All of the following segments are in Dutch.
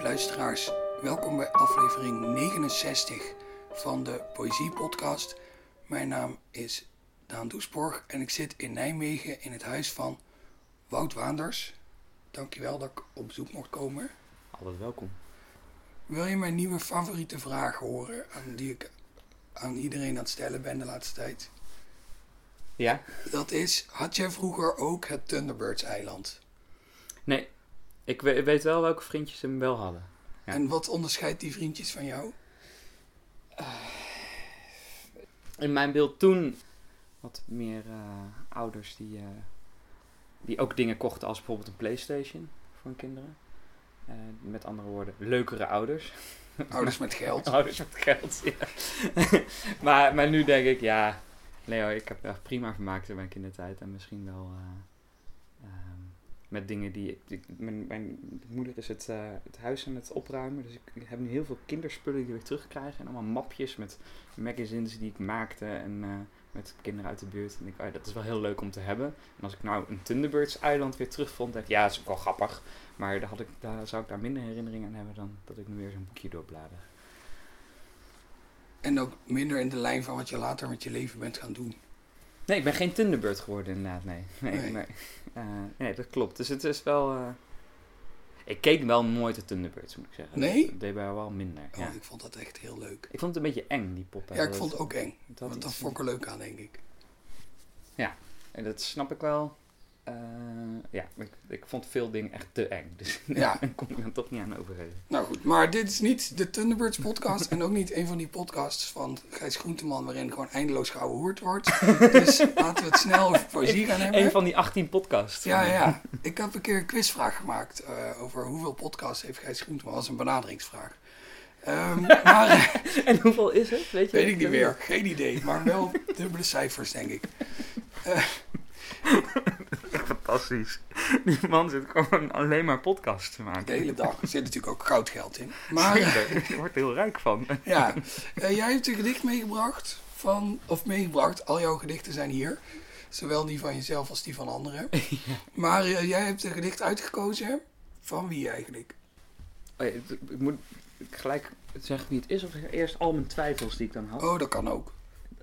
lieve luisteraars. Welkom bij aflevering 69 van de Poëzie Podcast. Mijn naam is Daan Doesborg en ik zit in Nijmegen in het huis van Wout Waanders. Dankjewel dat ik op bezoek mocht komen. Altijd welkom. Wil je mijn nieuwe favoriete vraag horen aan die ik aan iedereen aan het stellen ben de laatste tijd? Ja? Dat is, had jij vroeger ook het Thunderbirds-eiland? Nee. Ik we- weet wel welke vriendjes hem wel hadden. Ja. En wat onderscheidt die vriendjes van jou? In mijn beeld toen wat meer eh, ouders die, eh, die ook dingen kochten als bijvoorbeeld een Playstation voor hun kinderen. Eh, met andere woorden, leukere ouders. Ouders met geld. Ouders met geld, ja. maar, maar nu denk ik, ja, Leo, ik heb echt prima vermaakt in mijn kindertijd. En misschien wel met dingen die... ik- mijn, mijn moeder is het, eh, het huis aan het opruimen. Dus ik, heb nu heel veel kinderspullen die ik terugkrijg. En allemaal mapjes met magazines die ik maakte. En eh, met kinderen uit de buurt. En ik, oh ja, dat is wel heel leuk om te hebben. En als ik nou een Thunderbirds eiland weer terugvond, denk ik, ja, dat is ook wel grappig. Maar daar, had ik, daar zou ik daar minder herinneringen aan hebben dan dat ik nu weer zo'n boekje doorblader. En ook minder in de lijn van wat je later met je leven bent gaan doen. Nee, ik ben geen Thunderbird geworden inderdaad, nee. Nee, Nee. nee. Eh, nee dat klopt. Dus het is wel... eh, Ik keek wel nooit de Thunderbirds, moet ik zeggen. Nee? Dat deed mij wel minder, Oh, ja. ik vond dat echt heel leuk. Ik vond het een beetje eng, die poppen. Ja, ik vond het ook eng. dat dat vond ik er leuk aan, denk ik. En dat snap ik wel. Eh, ja, ik, ik vond veel dingen echt te eng. Dus Ja. daar kon ik dan toch niet aan overgeven. Nou goed, maar dit is niet de Thunderbirds podcast en ook niet een van die podcasts van Gijs Groenteman waarin gewoon eindeloos gehoord wordt. Dus laten we het snel over poëzie gaan hebben. Een van die 18 podcasts. Ja, ja. Ik heb een keer een quizvraag gemaakt eh, over hoeveel podcasts heeft Gijs Groenteman. Was een benaderingsvraag. Ehm, maar eh, En hoeveel is het? Weet je weet ik niet meer. Geen idee. Maar wel dubbele cijfers, denk ik. Fantastisch. Die man zit gewoon alleen maar podcasts te maken. de hele dag. Er zit natuurlijk ook goudgeld in. Maar eh, Zeker. Je wordt er heel rijk van. ja, Eh, jij hebt een gedicht meegebracht van, of meegebracht, al jouw gedichten zijn hier. Zowel die van jezelf als die van anderen. Maar eh, jij hebt een gedicht uitgekozen. Van wie eigenlijk? Oh ja, ik moet gelijk zeggen wie het is, of eerst al mijn twijfels die ik dan had. Oh, dat kan ook.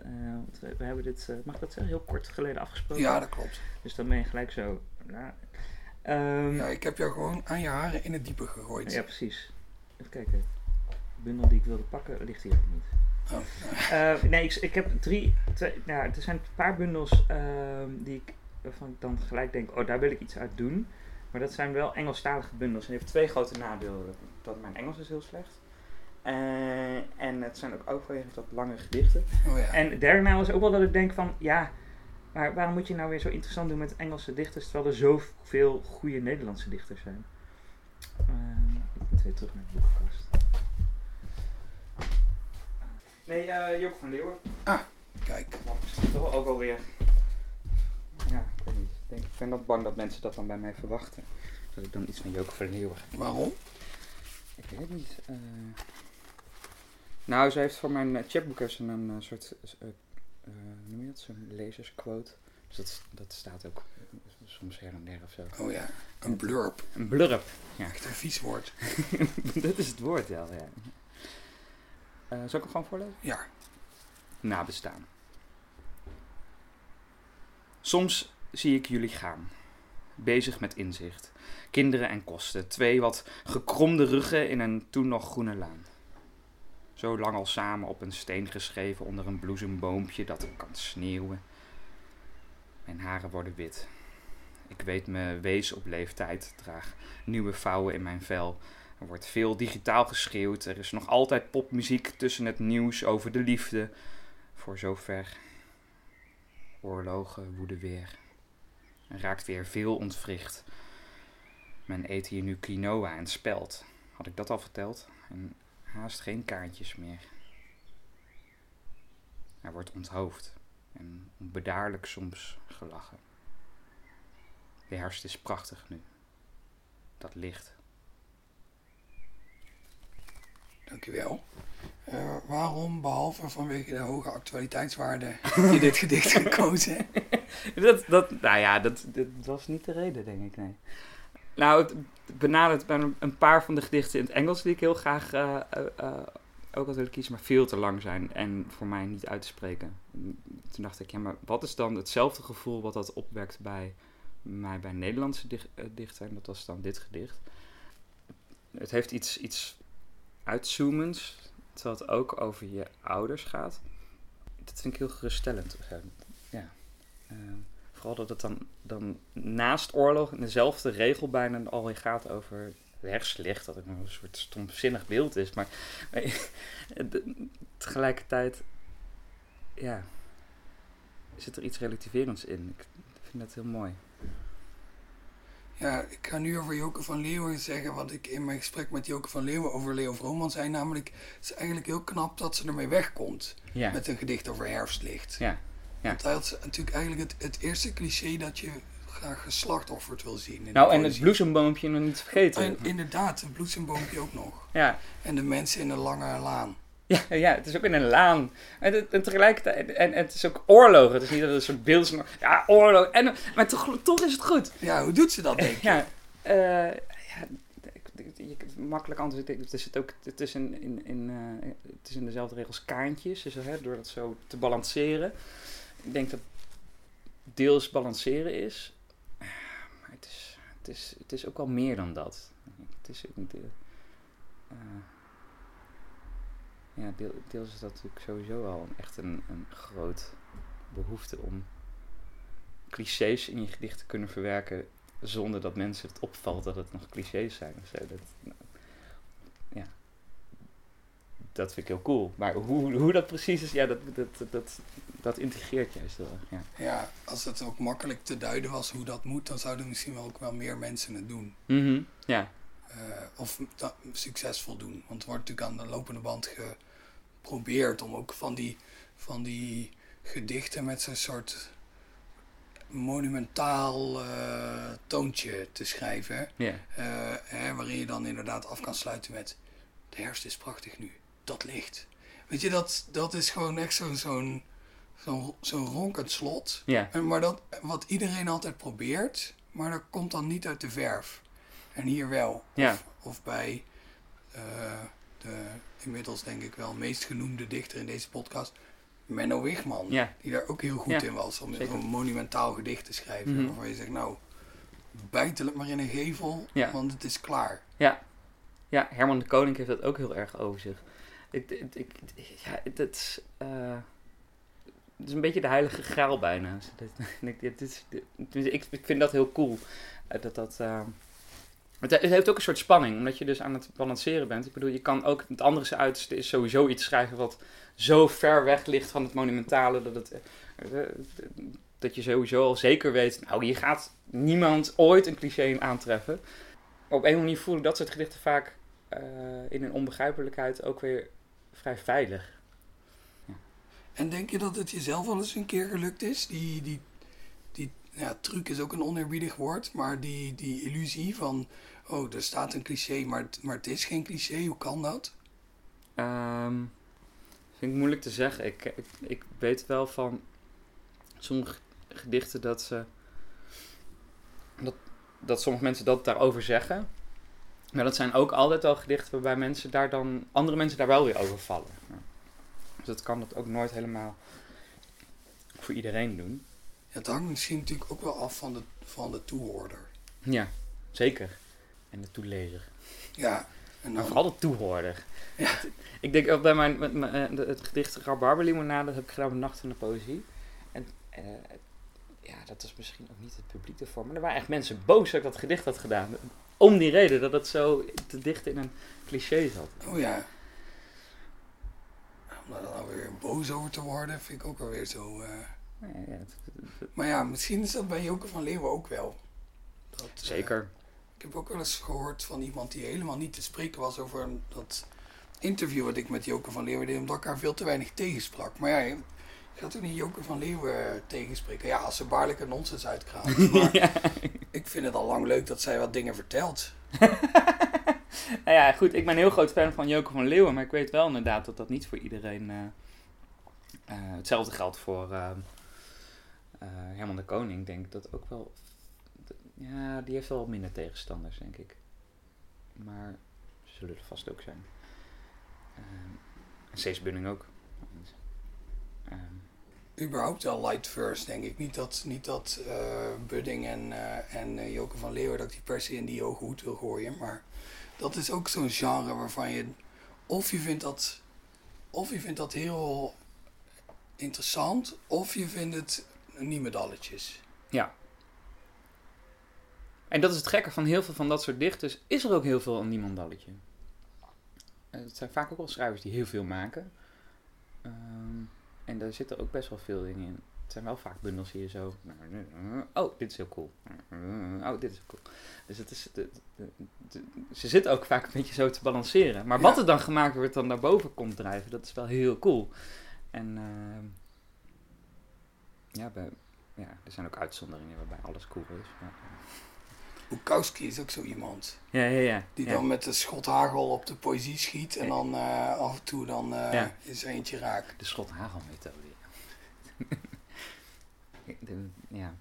Eh, want we, we hebben dit, eh, mag ik dat zeggen, heel kort geleden afgesproken. Ja, dat klopt. Dus dan ben je gelijk zo. Nou, ehm, Ja, ik heb jou gewoon aan je haren in het diepe gegooid. ja, precies. Even kijken. De bundel die ik wilde pakken ligt hier ook niet. Oh, Eh, nee, ik, ik heb drie. Twee, nou, er zijn een paar bundels ehm, die ik, waarvan ik dan gelijk denk: oh, daar wil ik iets uit doen. Maar dat zijn wel Engelstalige bundels. En die heeft twee grote nadelen. Dat mijn Engels is heel slecht. Eh, en het zijn ook overwegend wat lange gedichten. oh ja. En het derde nadeel is ook wel dat ik denk van, ja, maar waarom moet je nou weer zo interessant doen met Engelse dichters, terwijl er zoveel goede Nederlandse dichters zijn? Ehm, ik moet weer terug naar de boekenkast. Nee, Joke van Leeuwen. Kijk. Dat is toch ook alweer. Ja, ik weet niet. Ik, denk, ik ben ook bang dat mensen dat dan bij mij verwachten. Dat ik dan iets van Joke van Leeuwen ga Waarom? ik weet het niet. Nou, ze heeft voor mijn uh, chapboek heeft ze een eh, soort, eh, eh, noem je dat, zo'n lezersquote. Dus dat, dat staat ook eh, soms her en der of zo. Oh ja. Een blurb. Een blurb. Echt een vies woord. dat is het woord, ja. ja. Eh, zal ik hem gewoon voorlezen? Ja. Nabestaan. Soms zie ik jullie gaan. Bezig met inzicht. Kinderen en kosten. Twee wat gekromde ruggen in een toen nog groene laan. Zo lang al samen op een steen geschreven onder een bloesemboompje dat kan sneeuwen. Mijn haren worden wit. Ik weet me wees op leeftijd, draag nieuwe vouwen in mijn vel. Er wordt veel digitaal geschreeuwd. Er is nog altijd popmuziek tussen het nieuws over de liefde. Voor zover. Oorlogen woeden weer. Er raakt weer veel ontwricht. Men eet hier nu quinoa en spelt. Had ik dat al verteld? En haast geen kaartjes meer. Er wordt onthoofd en onbedaarlijk soms gelachen. De herfst is prachtig nu. Dat licht. Dankjewel. Eh waarom, behalve vanwege de hoge actualiteitswaarde, heb je dit gedicht gekozen? Dat, dat, nou ja, dat, dat was niet de reden, denk ik, nee. Nou, het benadert bij een- paar van de gedichten in het Engels die ik heel graag eh, eh, eh, ook had willen kiezen, maar veel te lang zijn en voor mij niet uit te spreken. Toen dacht ik, ja, maar wat is dan hetzelfde gevoel wat dat opwekt bij mij bij Nederlandse dich- dichter? En dat was dan dit gedicht. Het heeft iets, iets uitzoomends, terwijl het ook over je ouders gaat. Dat vind ik heel geruststellend. Ja. Vooral dat het dan, dan naast oorlog in dezelfde regel bijna al weer gaat over herfstlicht. Dat het een soort stomzinnig beeld is. Maar, tegelijkertijd, ja, zit er iets relativerends in. Ik vind dat heel mooi. Ja, ik ga nu over Joke van Leeuwen zeggen wat ik in mijn gesprek met Joke van Leeuwen over Leo Vrooman zei. Namelijk, het is eigenlijk heel knap dat ze ermee wegkomt Ja, met een gedicht over herfstlicht. ja, ja. Want had natuurlijk eigenlijk het, het eerste cliché dat je graag geslachtofferd wil zien. Nou, en het bloesemboompje nog niet vergeten. En inderdaad, het bloesemboompje ook nog. Ja, En de mensen in de lange laan. Ja, ja, het is ook in een laan. En, tegelijkertijd, en, en het is ook oorlog. Het is niet dat het een soort beeld is, maar ja, oorlog. En, maar toch, toch is het goed. Ja, hoe doet ze dat, denk je? Ja, eh, ja je makkelijk antwoord. Het is het ook, het is in, in, in, het is in dezelfde regels kaantjes. Dus hè, door dat zo te balanceren. Ik denk dat deels balanceren is. Maar het is, het is, het is ook wel meer dan dat. Het is ook niet. eh, ja, deel, deels is dat natuurlijk sowieso al echt een, groot behoefte om clichés in je gedicht te kunnen verwerken zonder dat mensen het opvalt dat het nog clichés zijn. Dat vind ik heel cool. Maar hoe, hoe dat precies is, ja, dat, dat, dat, dat, integreert juist erg. Ja. Ja, als het ook makkelijk te duiden was hoe dat moet, dan zouden misschien wel ook wel meer mensen het doen. Mhm, ja. Eh, of succesvol doen. Want er wordt natuurlijk aan de lopende band geprobeerd om ook van die, van die gedichten met zo'n soort monumentaal eh, toontje te schrijven. ja. Eh, hè, waarin je dan inderdaad af kan sluiten met de herfst is prachtig nu, dat licht. Weet je, dat, dat is gewoon echt zo'n zo'n zo'n ronkend slot. Ja. En Maar dat, wat iedereen altijd probeert, maar dat komt dan niet uit de verf. En hier wel. Ja. Of, of bij eh, de inmiddels denk ik wel meest genoemde dichter in deze podcast, Menno Wigman. Ja. Die daar ook heel goed Ja, in was om zo'n monumentaal gedicht te schrijven. Mhm. Waarvan je zegt, nou, bijtel het maar in een gevel, want het is klaar. Ja. ja, Herman de Koning heeft dat ook heel erg over zich. Ik, ik, ja, is, eh, het is een beetje de heilige graal bijna. Dit- ik, vind dat heel cool. eh, Dat dat, eh, het, heeft ook een soort spanning, omdat je dus aan het balanceren bent. Ik bedoel, je kan ook het andere uiterste is sowieso iets schrijven wat zo ver weg ligt van het monumentale dat het... dat je sowieso al zeker weet, nou, hier gaat niemand ooit een cliché aantreffen op een manier voel ik dat soort gedichten vaak in hun onbegrijpelijkheid ook weer vrij veilig. En denk je dat het jezelf wel eens een keer gelukt is? Die, die, die ja, truc is ook een oneerbiedig woord, maar die, die illusie van, oh, er staat een cliché, maar, het- maar het is geen cliché, hoe kan dat? Ehm, vind ik moeilijk te zeggen. Ik, ik, ik weet wel van sommige gedichten dat ze. Dat, dat sommige mensen dat daarover zeggen. Maar dat zijn ook altijd wel gedichten waarbij mensen daar dan. andere mensen daar wel weer over vallen. Dus dat kan dat ook nooit helemaal voor iedereen doen. Ja, het hangt misschien natuurlijk ook wel af van de, van de toehoorder. Ja, zeker. En de toelezer. Ja, en dan, vooral de toehoorder. Ja. Ik denk ook bij mijn, met mijn, eh, het gedicht Rabarberlimonade, dat heb ik gedaan op Nacht van de Poëzie. En eh, ja, dat is misschien ook niet het publiek ervoor, maar er waren echt mensen boos dat ik dat gedicht had gedaan. Om die reden, dat het zo te dicht in een cliché zat. oh ja. Om daar dan nou weer boos over te worden, vind ik ook wel weer zo. eh. Ja, ja, het- het- Maar ja, misschien is dat bij Joke van Leeuwen ook wel. Dat, eh, zeker. Ik heb ook wel eens gehoord van iemand die helemaal niet te spreken was over dat interview wat ik met Joke van Leeuwen deed, omdat ik haar veel te weinig tegensprak. Maar ja, je gaat ook niet Joke van Leeuwen tegenspreken. Ja, als ze baarlijke nonsens uitkraamt. Maar ja. ik vind het al lang leuk dat zij wat dingen vertelt. nou ja, goed, ik ben een heel groot fan van Joke van Leeuwen, maar ik weet wel inderdaad dat dat niet voor iedereen... eh, eh, hetzelfde geldt voor eh, eh, Herman de Koning, denk ik dat ook wel... Ja, die heeft wel wat minder tegenstanders, denk ik. Maar ze zullen er vast ook zijn. Ehm en Cees Bunning ook. Ehm, Überhaupt wel light first, denk ik. Niet dat, niet dat eh, Budding en, eh en eh, Joke van Leeuwen, dat die per se in die hoge hoed wil gooien. Maar dat is ook zo'n genre waarvan je... Of je vindt dat, of je vindt dat heel interessant, of je vindt het niet medalletjes. En dat is het gekke van heel veel van dat soort dichters. Is er ook heel veel een niemandalletje. Het zijn vaak ook wel schrijvers die heel veel maken. Ehm, en daar zitten ook best wel veel dingen in. Het zijn wel vaak bundels hier zo. Oh, dit is heel cool. Oh, dit is cool. Dus het is, de, de- de- ze zitten ook vaak een beetje zo te balanceren. Maar wat Ja. er dan gemaakt wordt, dan naar boven komt drijven, dat is wel heel cool. En ehm, ja, bij, ja, er zijn ook uitzonderingen waarbij alles cool is. Maar, Bukowski is ook zo iemand. ja, ja, ja. Die ja. dan met de schothagel op de poëzie schiet en Ja. dan eh, af en toe dan eh, Ja. is er eentje raak. De schot-hagel-methode. De- ja.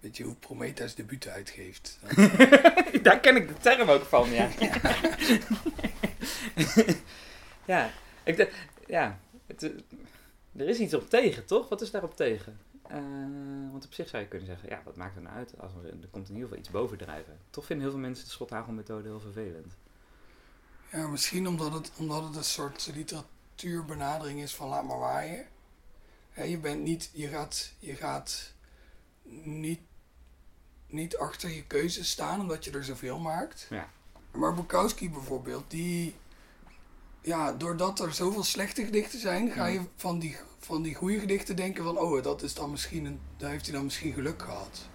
Weet je hoe Prometheus debuut uitgeeft? Daar ken ik de term ook van, ja. ja, ik ja het, eh, er is iets op tegen, toch? Wat is daarop tegen? Eh, want op zich zou je kunnen zeggen, ja, wat maakt er nou uit? Als er, er komt in ieder geval iets bovendrijven. Toch vinden heel veel mensen de schothagelmethode heel vervelend. Ja, misschien omdat het, omdat het een soort literatuurbenadering is van laat maar waaien. Je bent niet, je gaat, je gaat niet, niet achter je keuzes staan omdat je er zoveel maakt. Ja. Maar Bukowski bijvoorbeeld, die, ja, doordat er zoveel slechte gedichten zijn, ga je van die, van die goede gedichten denken van, oh, dat is dan misschien een, daar heeft hij dan misschien geluk gehad.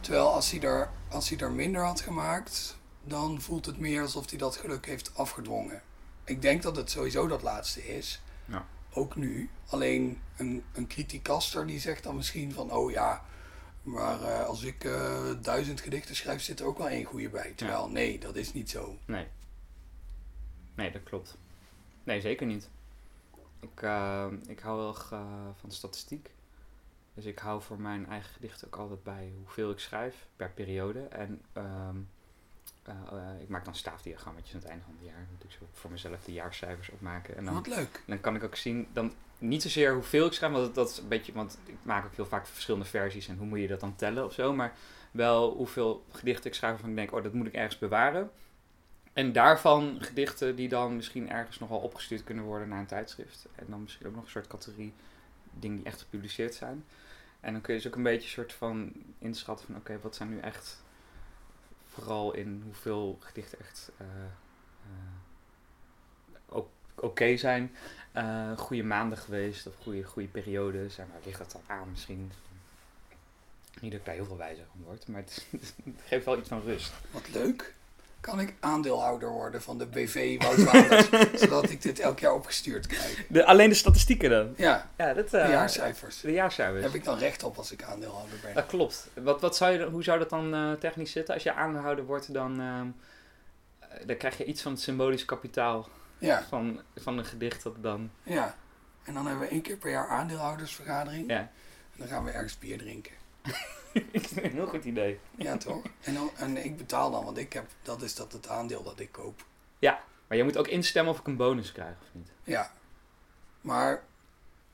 Terwijl als hij er, als hij er minder had gemaakt, dan voelt het meer alsof hij dat geluk heeft afgedwongen. Ik denk dat het sowieso dat laatste is. Ja. Ook nu. Alleen een, een criticaster die zegt dan misschien van, oh ja, maar eh, als ik eh, duizend gedichten schrijf, zit er ook wel één goede bij. Terwijl, nee, dat is niet zo. Nee. Nee, dat klopt. Nee, zeker niet. Ik, eh, ik hou wel erg, eh, van statistiek. Dus ik hou voor mijn eigen gedichten ook altijd bij hoeveel ik schrijf per periode. En ehm, eh, ik maak dan staafdiagrammetjes aan het einde van het jaar. Dan moet ik zo voor mezelf de jaarcijfers opmaken. En dan, Wat leuk. dan kan ik ook zien, dan niet zozeer hoeveel ik schrijf, want dat, dat is een beetje, want ik maak ook heel vaak verschillende versies en hoe moet je dat dan tellen of zo. Maar wel hoeveel gedichten ik schrijf waarvan ik denk, oh, dat moet ik ergens bewaren. En daarvan gedichten die dan misschien ergens nogal opgestuurd kunnen worden naar een tijdschrift. En dan misschien ook nog een soort categorie dingen die echt gepubliceerd zijn. En dan kun je dus ook een beetje soort van inschatten van oké, wat zijn nu echt vooral in hoeveel gedichten echt ook oké zijn. Eh goede maanden geweest of goede, goede periodes. En waar ligt dat dan aan misschien? Niet dat ik daar heel veel wijzer van word, maar het geeft wel iets van rust. Wat leuk. Kan ik aandeelhouder worden van de BV Woutwaters, zodat ik dit elk jaar opgestuurd krijg? De, alleen de statistieken dan? Ja, Ja, dat, de eh, jaarcijfers. De jaarcijfers. Heb ik dan recht op als ik aandeelhouder ben? Dat klopt. Wat, wat zou je, hoe zou dat dan eh, technisch zitten? Als je aandeelhouder wordt, dan, ehm, eh, dan krijg je iets van het symbolisch kapitaal Ja, van, van een gedicht dat dan... ja. En dan hebben we één keer per jaar aandeelhoudersvergadering. Ja, En dan gaan we ergens bier drinken. ik vind een heel goed idee. Ja, toch? En, dan, en ik betaal dan, want ik heb, dat is dat het aandeel dat ik koop. Maar je moet ook instemmen of ik een bonus krijg of niet. Ja. Maar,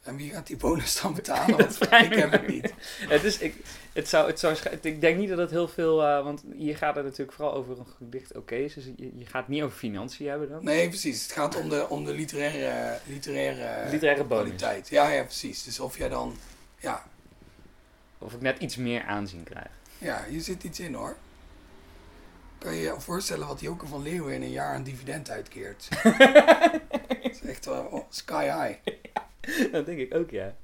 en wie gaat die bonus dan betalen? Dat Want ik heb het niet. Het is, ik, het zou, het zou, ik denk niet dat het heel veel... eh, want hier gaat het natuurlijk vooral over een gedicht oké is. Dus je, je gaat het niet over financiën hebben dan. Nee, precies. Het gaat om de, om de literaire, literaire, Literaire bonus. kwaliteit. Ja, ja, precies. Dus of jij dan... Ja, Of ik net iets meer aanzien krijg. ja, hier zit iets in hoor. Kan je je voorstellen wat Joke van Leeuwen in een jaar aan dividend uitkeert? Dat is echt wel oh, sky high. Dat denk ik ook, ja.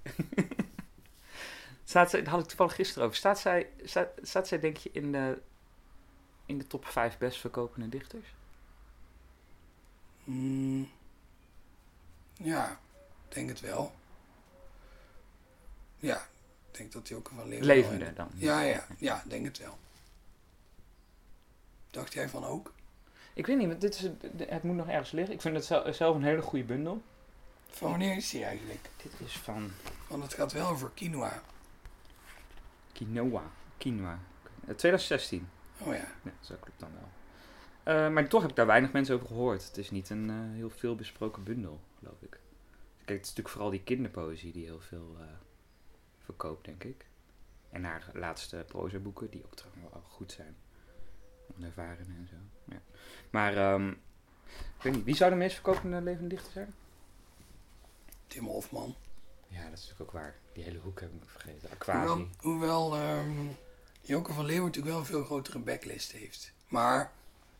staat zij, daar had ik toevallig gisteren over. Staat zij, staat, staat zij denk je, in de, in de top 5 best verkopende dichters? Mm, ja, denk het wel. Ja, denk dat van Leeuwen... wel Levende in- dan? Ja, ja, ja, denk het wel. Dacht jij van ook? Ik weet niet, want dit is, het moet nog ergens liggen. Ik vind het zel- zelf een hele goede bundel. Van wanneer is die eigenlijk? Dit is van Want het gaat wel over quinoa. Quinoa. Quinoa. Eh, 2016. Oh ja. Ja, zo klopt dan wel. Eh, maar toch heb ik daar weinig mensen over gehoord. Het is niet een eh, heel veel besproken bundel, geloof ik. Kijk, het is natuurlijk vooral die kinderpoëzie die heel veel eh, verkoopt, denk ik. En haar laatste prozaboeken, die ook trouwens wel goed zijn. Onervaren en zo. Ja. Maar, ehm, ik weet niet, wie zou de meest verkopende levende dichter zijn? Tim Hofman. Ja, dat is natuurlijk ook waar. Die hele hoek heb ik vergeten. Hoewel, Aquasi. hoewel ehm, Joke van Leeuwen natuurlijk wel een veel grotere backlist heeft. Maar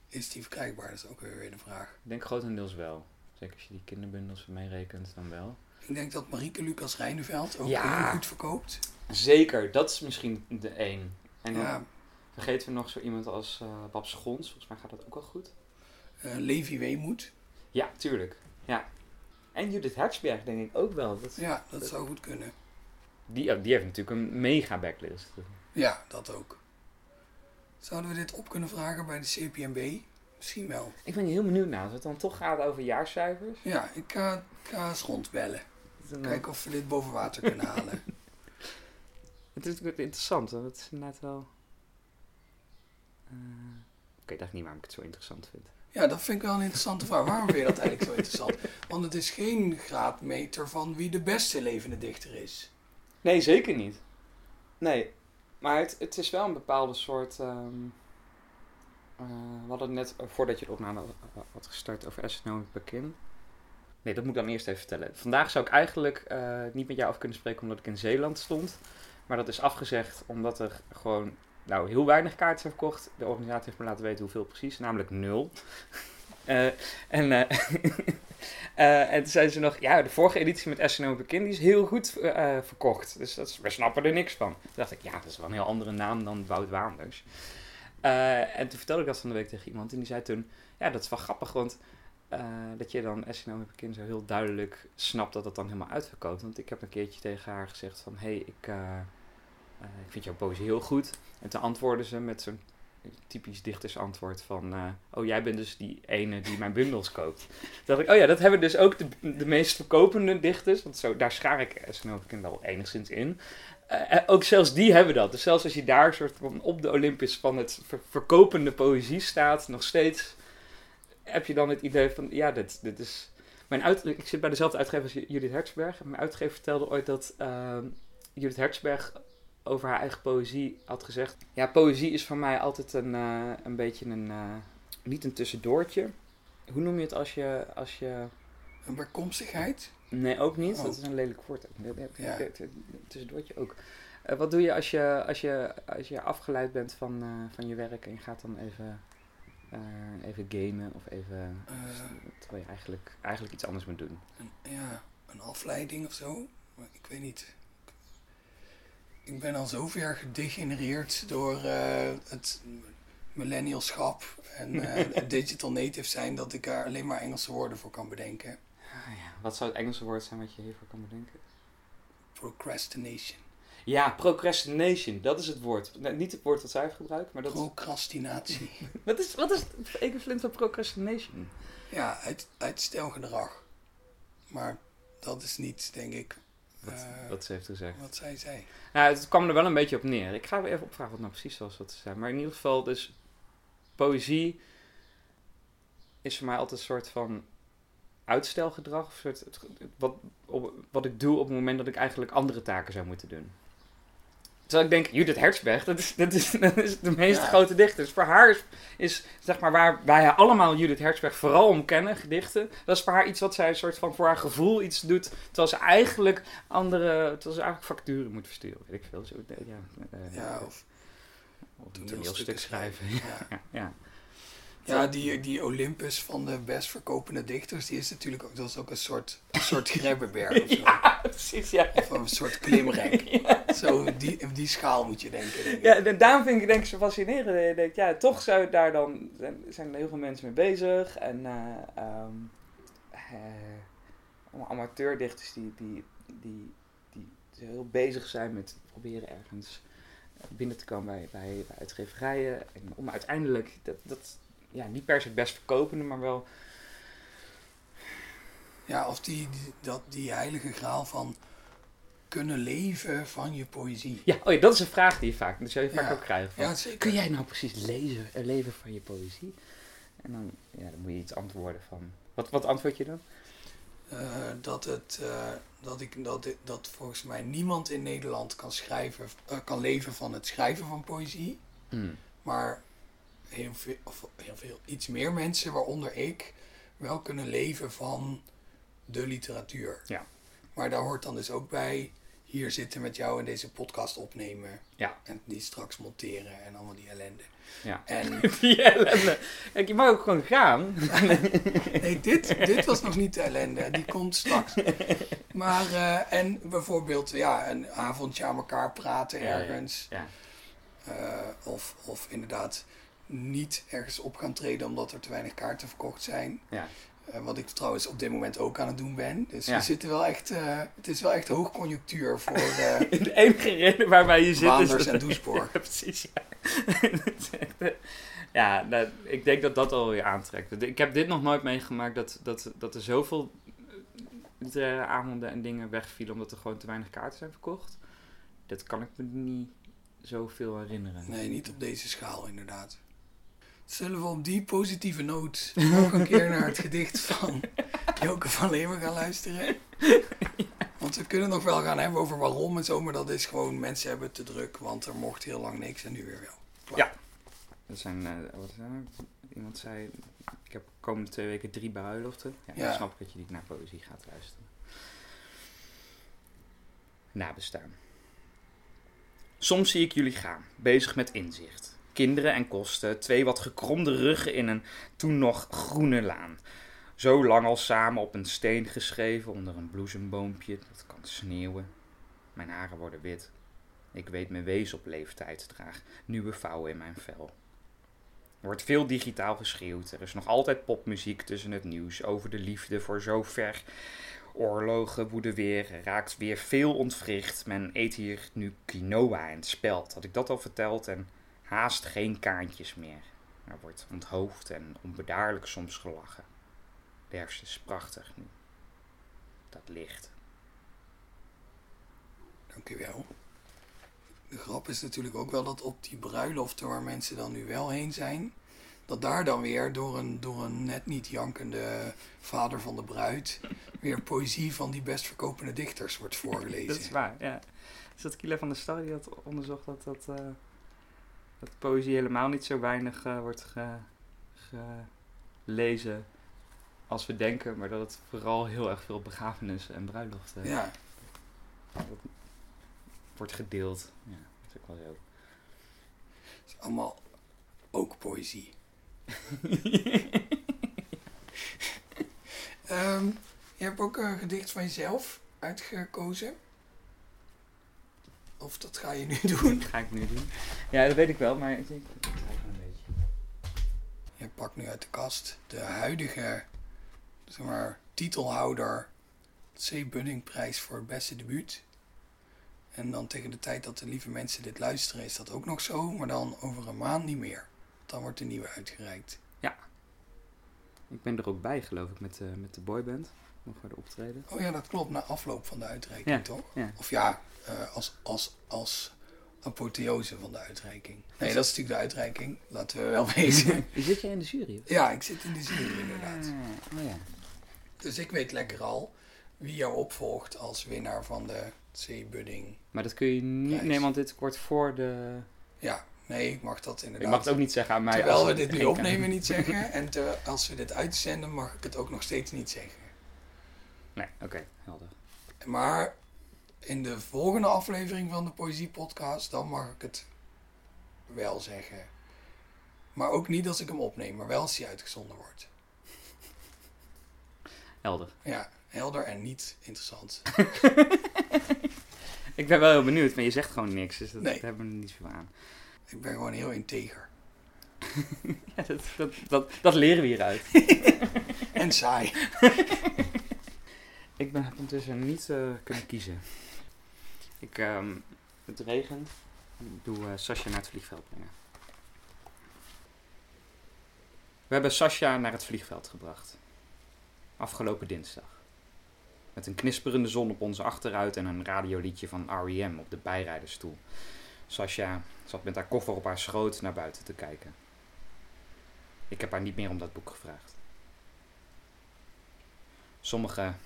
is die verkrijgbaar? Dat is ook weer de vraag. Ik denk grotendeels wel. Zeker als je die kinderbundels meerekent, dan wel. Ik denk dat Marieke Lucas Rijneveld ook Ja. heel goed verkoopt. Zeker, dat is misschien de één. En dan Ja, vergeten we nog zo iemand als eh Bab Schons. Volgens mij gaat dat ook wel goed. eh, Levi Weemoed. Ja, tuurlijk. Ja. En Judith Hertzberg denk ik ook wel. Dat, Ja, dat zou goed kunnen. die, oh, die heeft natuurlijk een mega backlist. Ja, dat ook. Zouden we dit op kunnen vragen bij de CPMB? Misschien wel. Ik ben heel benieuwd naar. Als het dan toch gaat over jaarcijfers. Ja, ik ga, ik ga eens rondbellen. Eh, Kijken of we dit boven water kunnen halen. Het is natuurlijk interessant. want Het is inderdaad wel... eh, ik weet eigenlijk niet waarom ik het zo interessant vind. Ja, dat vind ik wel een interessante vraag. Waarom vind je dat eigenlijk zo interessant? Want het is geen graadmeter van wie de beste levende dichter is. Nee, zeker niet. Nee, maar het, het is wel een bepaalde soort. eh, we hadden het net, eh, voordat je de opname had- gestart, over SNO Pekin. Dat moet ik dan eerst even vertellen. Vandaag zou ik eigenlijk eh, niet met jou af kunnen spreken omdat ik in Zeeland stond. Maar dat is afgezegd omdat er gewoon nou, heel weinig kaarten zijn verkocht. De organisatie heeft me laten weten hoeveel precies, namelijk nul. Eh, en, eh, en toen zeiden ze nog, ja, de vorige editie met SNO Pekin die is heel goed verkocht. Dus dat is, we snappen er niks van. Toen dacht ik, ja, dat is wel een heel andere naam dan Wout Waanders. En toen vertelde ik dat van de week tegen iemand en die zei toen, ja, dat is wel grappig, want eh, dat je dan SNO zo heel duidelijk snapt dat het dan helemaal uitverkoopt. Want ik heb een keertje tegen haar gezegd van, hé, hey, ik, eh, eh, ik vind jouw poëzie heel goed. En toen antwoordde ze met zo'n typisch dichtersantwoord van... oh, jij bent dus die ene die mijn bundels koopt. Dacht ik, oh ja, dat hebben dus ook de, de meest verkopende dichters. Want zo, daar schaar ik SNL wel enigszins in. Ook zelfs die hebben dat. Dus zelfs als je daar soort van op de Olympus van het ver- verkopende poëzie staat... nog steeds heb je dan het idee van... ja, dit, dit is... Mijn uit, ik zit bij dezelfde uitgever als Judith Hertzberg. Mijn uitgever vertelde ooit dat ehm, Judith Hertzberg over haar eigen poëzie had gezegd... Ja, poëzie is voor mij altijd een, eh, een beetje een... eh, niet een tussendoortje. Hoe noem je het als je... Als je Een bijkomstigheid? nee, ook niet. Oh. Dat is een lelijk woord. Ja. Tussendoortje ook. Eh, wat doe je als je, als je, als je afgeleid bent van, van je werk en je gaat dan even, eh, even gamen of even... Eh, terwijl je eigenlijk, eigenlijk iets anders moet doen. een, ja, een afleiding of zo? Maar ik weet niet. Ik ben al zover gedegenereerd door eh, het millennialschap en het digital native zijn dat ik daar alleen maar Engelse woorden voor kan bedenken. Ah, ja. Wat zou het Engelse woord zijn wat je hiervoor kan bedenken? Procrastination. Ja, procrastination. Dat is het woord. Nee, niet het woord dat zij heeft gebruikt, maar dat is... Procrastinatie. Wat is, wat is het equivalent van procrastination? Ja, uit, uitstelgedrag. Maar dat is niet, denk ik, Wat, Eh, wat ze heeft gezegd. wat zij zei. Ja, het kwam er wel een beetje op neer. Ik ga weer even opvragen wat nou precies was wat ze zei. Maar in ieder geval, dus poëzie is voor mij altijd een soort van uitstelgedrag. Soort, wat, op, wat ik doe op het moment dat ik eigenlijk andere taken zou moeten doen. Terwijl ik denk, Judith Hertzberg, dat is, dat is, dat is de meest Ja. grote dichter. Dus voor haar is, is, zeg maar, waar wij allemaal Judith Hertzberg vooral om kennen, gedichten. Dat is voor haar iets wat zij een soort van voor haar gevoel iets doet. Terwijl ze eigenlijk andere, terwijl ze eigenlijk facturen moet versturen. Weet ik veel. Zo, eh, ja, eh, Ja, of of een toneelstuk schrijven. Ja. Ja, ja. Ja, die, die Olympus van de best verkopende dichters, die is natuurlijk ook, dat is ook een soort, een soort Grebbeberg of zo. ja, precies. Ja. Of een soort klimrek. Ja. Zo, die, op die schaal moet je denken. denk. Ja, en daarom vind ik denk ik zo fascinerend. Dat je denkt, ja, toch zou daar dan, zijn, er heel veel mensen mee bezig. En eh ehm, eh, allemaal amateurdichters die, die, die, die heel bezig zijn met proberen ergens binnen te komen bij, bij, bij uitgeverijen. En om uiteindelijk, dat, dat, ja, niet per se het best verkopende, maar wel Ja, of die, die, dat, die heilige graal van kunnen leven van je poëzie? Ja, oh ja, dat is een vraag die je vaak, zul je vaak Ja. ook krijgen. Van, Ja. Kun jij nou precies lezen, eh, leven van je poëzie? En dan, ja, dan moet je iets antwoorden van... Wat, wat antwoord je dan? Eh, dat, het, eh, dat, ik, dat, dat volgens mij niemand in Nederland kan, schrijven, kan leven van het schrijven van poëzie. Hmm. Maar heel veel, of heel veel, iets meer mensen, waaronder ik, wel kunnen leven van de literatuur. Ja. Maar daar hoort dan dus ook bij hier zitten met jou en deze podcast opnemen. Ja. En die straks monteren en allemaal die ellende. Ja. En Die ellende. Kijk, je mag ook gewoon gaan. nee, dit, dit was nog niet de ellende. Die komt straks. Maar, eh, en bijvoorbeeld, ja, een avondje aan elkaar praten ja. ergens. Ja. Eh, of, of inderdaad niet ergens op gaan treden omdat er te weinig kaarten verkocht zijn. Ja. Eh, wat ik trouwens op dit moment ook aan het doen ben. Dus Ja. we zitten wel echt, eh, het is wel echt hoogconjunctuur voor eh De enige reden waarbij je zit is... Waanders dat- en Doesborg. Ja, precies, ja. Echt, ja, ik denk dat dat alweer aantrekt. Ik heb dit nog nooit meegemaakt, dat, dat, dat er zoveel literaire avonden en dingen wegvielen omdat er gewoon te weinig kaarten zijn verkocht. Dat kan ik me niet zoveel herinneren. Nee, niet op deze schaal inderdaad. Zullen we op die positieve noot nog een keer naar het gedicht van Joke van Leeuwen gaan luisteren? Want we kunnen nog wel gaan hebben over waarom en zo, maar dat is gewoon mensen hebben te druk, want er mocht heel lang niks en nu weer wel. Klaar. Ja. Er zijn, eh, wat is dat? Iemand zei, ik heb de komende twee weken drie bruiloften. Ja, Ja. dan snap ik dat je niet naar poëzie gaat luisteren. Nabestaan. Soms zie ik jullie gaan, bezig met inzicht. Kinderen en kosten, twee wat gekromde ruggen in een toen nog groene laan. Zo lang al samen op een steen geschreven onder een bloesemboompje dat kan sneeuwen. Mijn haren worden wit. Ik weet mijn wees op leeftijd, draag nieuwe vouwen in mijn vel. Er wordt veel digitaal geschreeuwd. Er is nog altijd popmuziek tussen het nieuws over de liefde voor zo ver. Oorlogen woeden weer, er raakt weer veel ontwricht. Men eet hier nu quinoa en spelt. Had ik dat al verteld en haast geen kaantjes meer. Er wordt onthoofd en onbedaarlijk soms gelachen. De herfst is prachtig nu. Dat licht. Dankjewel. De grap is natuurlijk ook wel dat op die bruiloften waar mensen dan nu wel heen zijn, dat daar dan weer door een, door een net niet jankende vader van de bruid weer poëzie van die best verkopende dichters wordt voorgelezen. Dat is waar, ja. Is dat Kila van der Star die had onderzocht dat, dat, eh, dat poëzie helemaal niet zo weinig eh, wordt ge- gelezen als we denken, maar dat het vooral heel erg veel begrafenissen en bruiloften Ja, dat wordt gedeeld. Ja, dat is ook wel zo. het is allemaal ook poëzie. Ehm, je hebt ook een gedicht van jezelf uitgekozen. Of dat ga je nu doen? Dat ga ik nu doen. Ja, dat weet ik wel, maar ik. Je pakt nu uit de kast de huidige zeg maar, titelhouder C. Bunningprijs voor het beste debuut. En dan tegen de tijd dat de lieve mensen dit luisteren is dat ook nog zo, maar dan over een maand niet meer. Dan wordt de nieuwe uitgereikt. Ik ben er ook bij, geloof ik, met, de met de boyband. Nog voor de optreden. Oh ja, dat klopt, na afloop van de uitreiking Ja, toch? ja. Of ja, eh, als, als, als apotheose van de uitreiking. Nee, dat is natuurlijk de uitreiking, laten we wel wezen. Zit jij in de jury? of? ja, ik zit in de jury inderdaad. Ah, oh ja. Dus ik weet lekker al wie jou opvolgt als winnaar van de C. Budding. Maar dat kun je niet... Nee, want dit wordt voor de... Ja, nee, ik mag dat Ik inderdaad. mag het ook niet zeggen aan mij. Terwijl we dit nu opnemen niet zeggen. En te- als we dit uitzenden mag ik het ook nog steeds niet zeggen. Nee, oké, helder. Maar in de volgende aflevering van de Poëzie Podcast, dan mag ik het wel zeggen. Maar ook niet als ik hem opneem, maar wel als hij uitgezonden wordt. Helder. Ja, helder en niet interessant. Ik ben wel heel benieuwd, maar je zegt gewoon niks. Dus dat, Nee. hebben we niet veel aan. Ik ben gewoon heel integer. Ja, dat, dat, dat, dat leren we hieruit. En saai. Ik ben, ondertussen niet eh, kunnen kiezen. Ik, ehm, het regent. Ik doe eh Sascha naar het vliegveld brengen. We hebben Sascha naar het vliegveld gebracht. Afgelopen dinsdag. Met een knisperende zon op onze achteruit en een radioliedje van R.E.M. op de bijrijdersstoel. Sascha zat met haar koffer op haar schoot naar buiten te kijken. Ik heb haar niet meer om dat boek gevraagd. Sommigen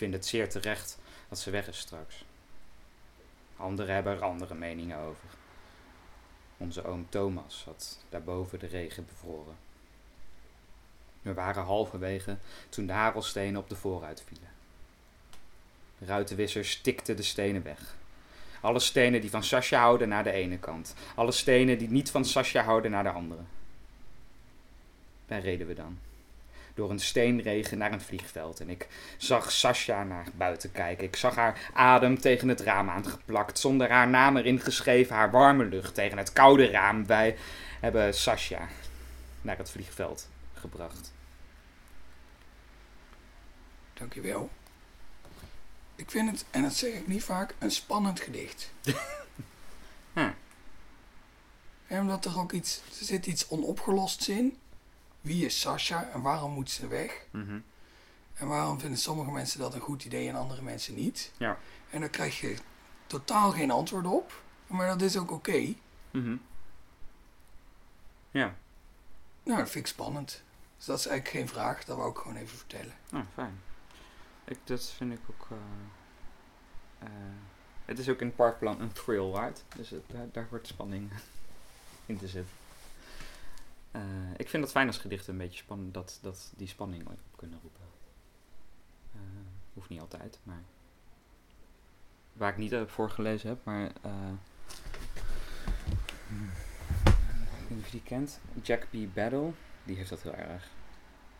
vinden het zeer terecht dat ze weg is straks. Anderen hebben er andere meningen over. Onze oom Thomas had daarboven de regen bevroren. We waren halverwege toen de hagelstenen op de voorruit vielen. De ruitenwisser stikte de stenen weg. Alle stenen die van Sascha houden naar de ene kant. Alle stenen die niet van Sascha houden naar de andere. Daar reden we dan. Door een steenregen naar een vliegveld. En ik zag Sascha naar buiten kijken. Ik zag haar adem tegen het raam aangeplakt. Zonder haar naam erin geschreven. Haar warme lucht tegen het koude raam. Wij hebben Sascha naar het vliegveld gebracht. Dankjewel. Ik vind het, en dat zeg ik niet vaak, een spannend gedicht. Hm. En omdat er ook iets, er zit iets onopgelosts in. Wie is Sascha en waarom moet ze weg? Mhm. En waarom vinden sommige mensen dat een goed idee en andere mensen niet? Ja. En daar krijg je totaal geen antwoord op. Maar dat is ook oké. Mhm. Ja, Nou, dat vind ik spannend. Dus dat is eigenlijk geen vraag, dat wou ik gewoon even vertellen. nou, fijn. Ik, dat vind ik ook. eh, eh, het is ook in het parkplan een thrill ride. Dus het, daar, daar wordt spanning in te zitten. Eh, ik vind het fijn als gedichten een beetje spannend, dat, dat die spanning op kunnen roepen. Eh, hoeft niet altijd, maar. Waar ik niet heb voorgelezen heb, maar. eh, ik weet niet of je die kent. Jack B. Battle, die heeft dat heel erg.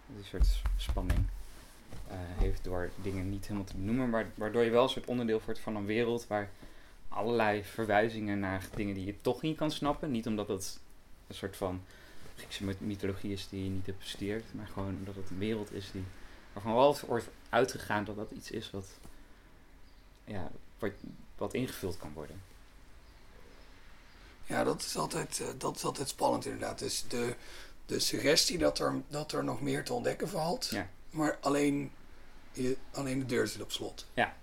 Die soort spanning eh, heeft door dingen niet helemaal te benoemen, maar waardoor je wel een soort onderdeel wordt van een wereld waar allerlei verwijzingen naar dingen die je toch niet kan snappen. Niet omdat het een soort van Griekse myth- mythologie is die je niet hebt bestudeerd, maar gewoon omdat het een wereld is die, waarvan wel wordt uitgegaan dat dat iets is wat, ja, wat, wat ingevuld kan worden. Ja, dat is altijd, eh, dat is altijd spannend inderdaad. Dus de, de suggestie dat er, dat er nog meer te ontdekken valt. Ja. Maar alleen, je, alleen de deur zit op slot. Ja.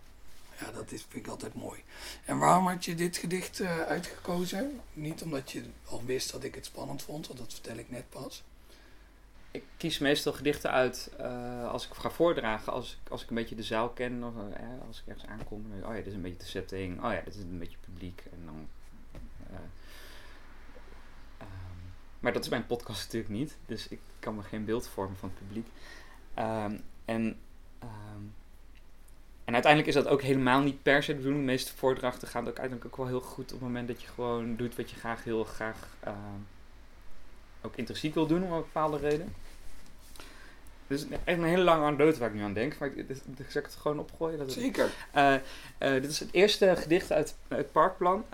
Ja, dat is, vind ik altijd mooi. En waarom had je dit gedicht eh, uitgekozen? Niet omdat je al wist dat ik het spannend vond, want dat vertel ik net pas. Ik kies meestal gedichten uit eh, als ik ga voordragen, als ik, als ik een beetje de zaal ken, of eh, als ik ergens aankom. Oh ja, dit is een beetje de setting. Oh ja, dit is een beetje publiek. En dan, eh, ehm, maar dat is mijn podcast natuurlijk niet, dus ik kan me geen beeld vormen van het publiek. Ehm, en, ehm, en uiteindelijk is dat ook helemaal niet per se de bedoeling. De meeste voordrachten gaan ook uiteindelijk ook wel heel goed op het moment dat je gewoon doet wat je graag heel graag ehm, ook intrinsiek wil doen om een bepaalde reden. Dus echt een hele lange anekdote waar ik nu aan denk. Maar ik, dit, het gewoon opgooien? Dat het- Zeker. eh, eh, dit is het eerste gedicht uit het Parkplan.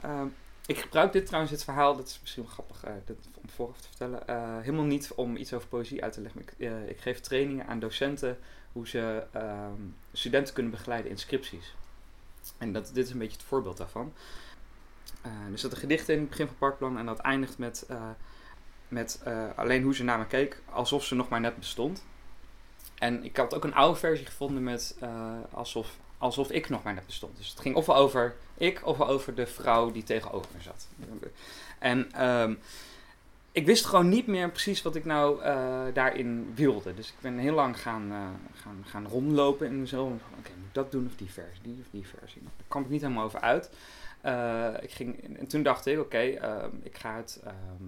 Ik gebruik dit trouwens, dit verhaal, dat is misschien wel grappig eh, dit, om vooraf te vertellen. eh, helemaal niet om iets over poëzie uit te leggen. Ik, eh, ik geef trainingen aan docenten hoe ze ehm, studenten kunnen begeleiden in scripties. En dat, dit is een beetje het voorbeeld daarvan. Er zit een gedicht in het begin van Parkplan en dat eindigt met, met alleen hoe ze naar me keek, alsof ze nog maar net bestond. En ik had ook een oude versie gevonden met alsof, alsof ik nog maar net bestond. Dus het ging ofwel over ik, ofwel over de vrouw die tegenover me zat. En ehm, ik wist gewoon niet meer precies wat ik nou eh, daarin wilde. Dus ik ben heel lang gaan, eh, gaan, gaan rondlopen in mezelf. Oké, moet ik dat doen of die versie, die of die versie. Nou, Daar kwam ik niet helemaal over uit. Eh, ik ging, en toen dacht ik, oké, ehm, ik ga het... ehm,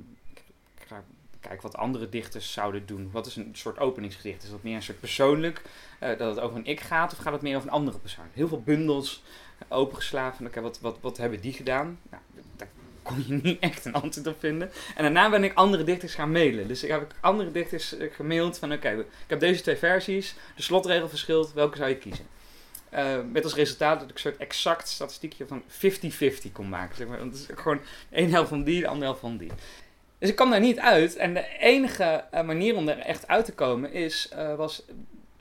ik ga kijken wat andere dichters zouden doen. Wat is een soort openingsgedicht? Is dat meer een soort persoonlijk, eh, dat het over een ik gaat, of gaat het meer over een andere persoon? Heel veel bundels opengeslagen. van, Oké, wat, wat, wat hebben die gedaan? Nou, daar kon je niet echt een antwoord op vinden. En daarna ben ik andere dichters gaan mailen. Dus ik heb andere dichters eh, gemaild van oké, ik heb deze twee versies, de slotregel verschilt, welke zou je kiezen? Eh, met als resultaat dat ik een soort exact statistiekje van 50-50 kon maken. Zeg maar. Want het is gewoon één helft van die, de andere helft van die. Dus ik kwam daar niet uit. En de enige eh, manier om er echt uit te komen is, eh, was,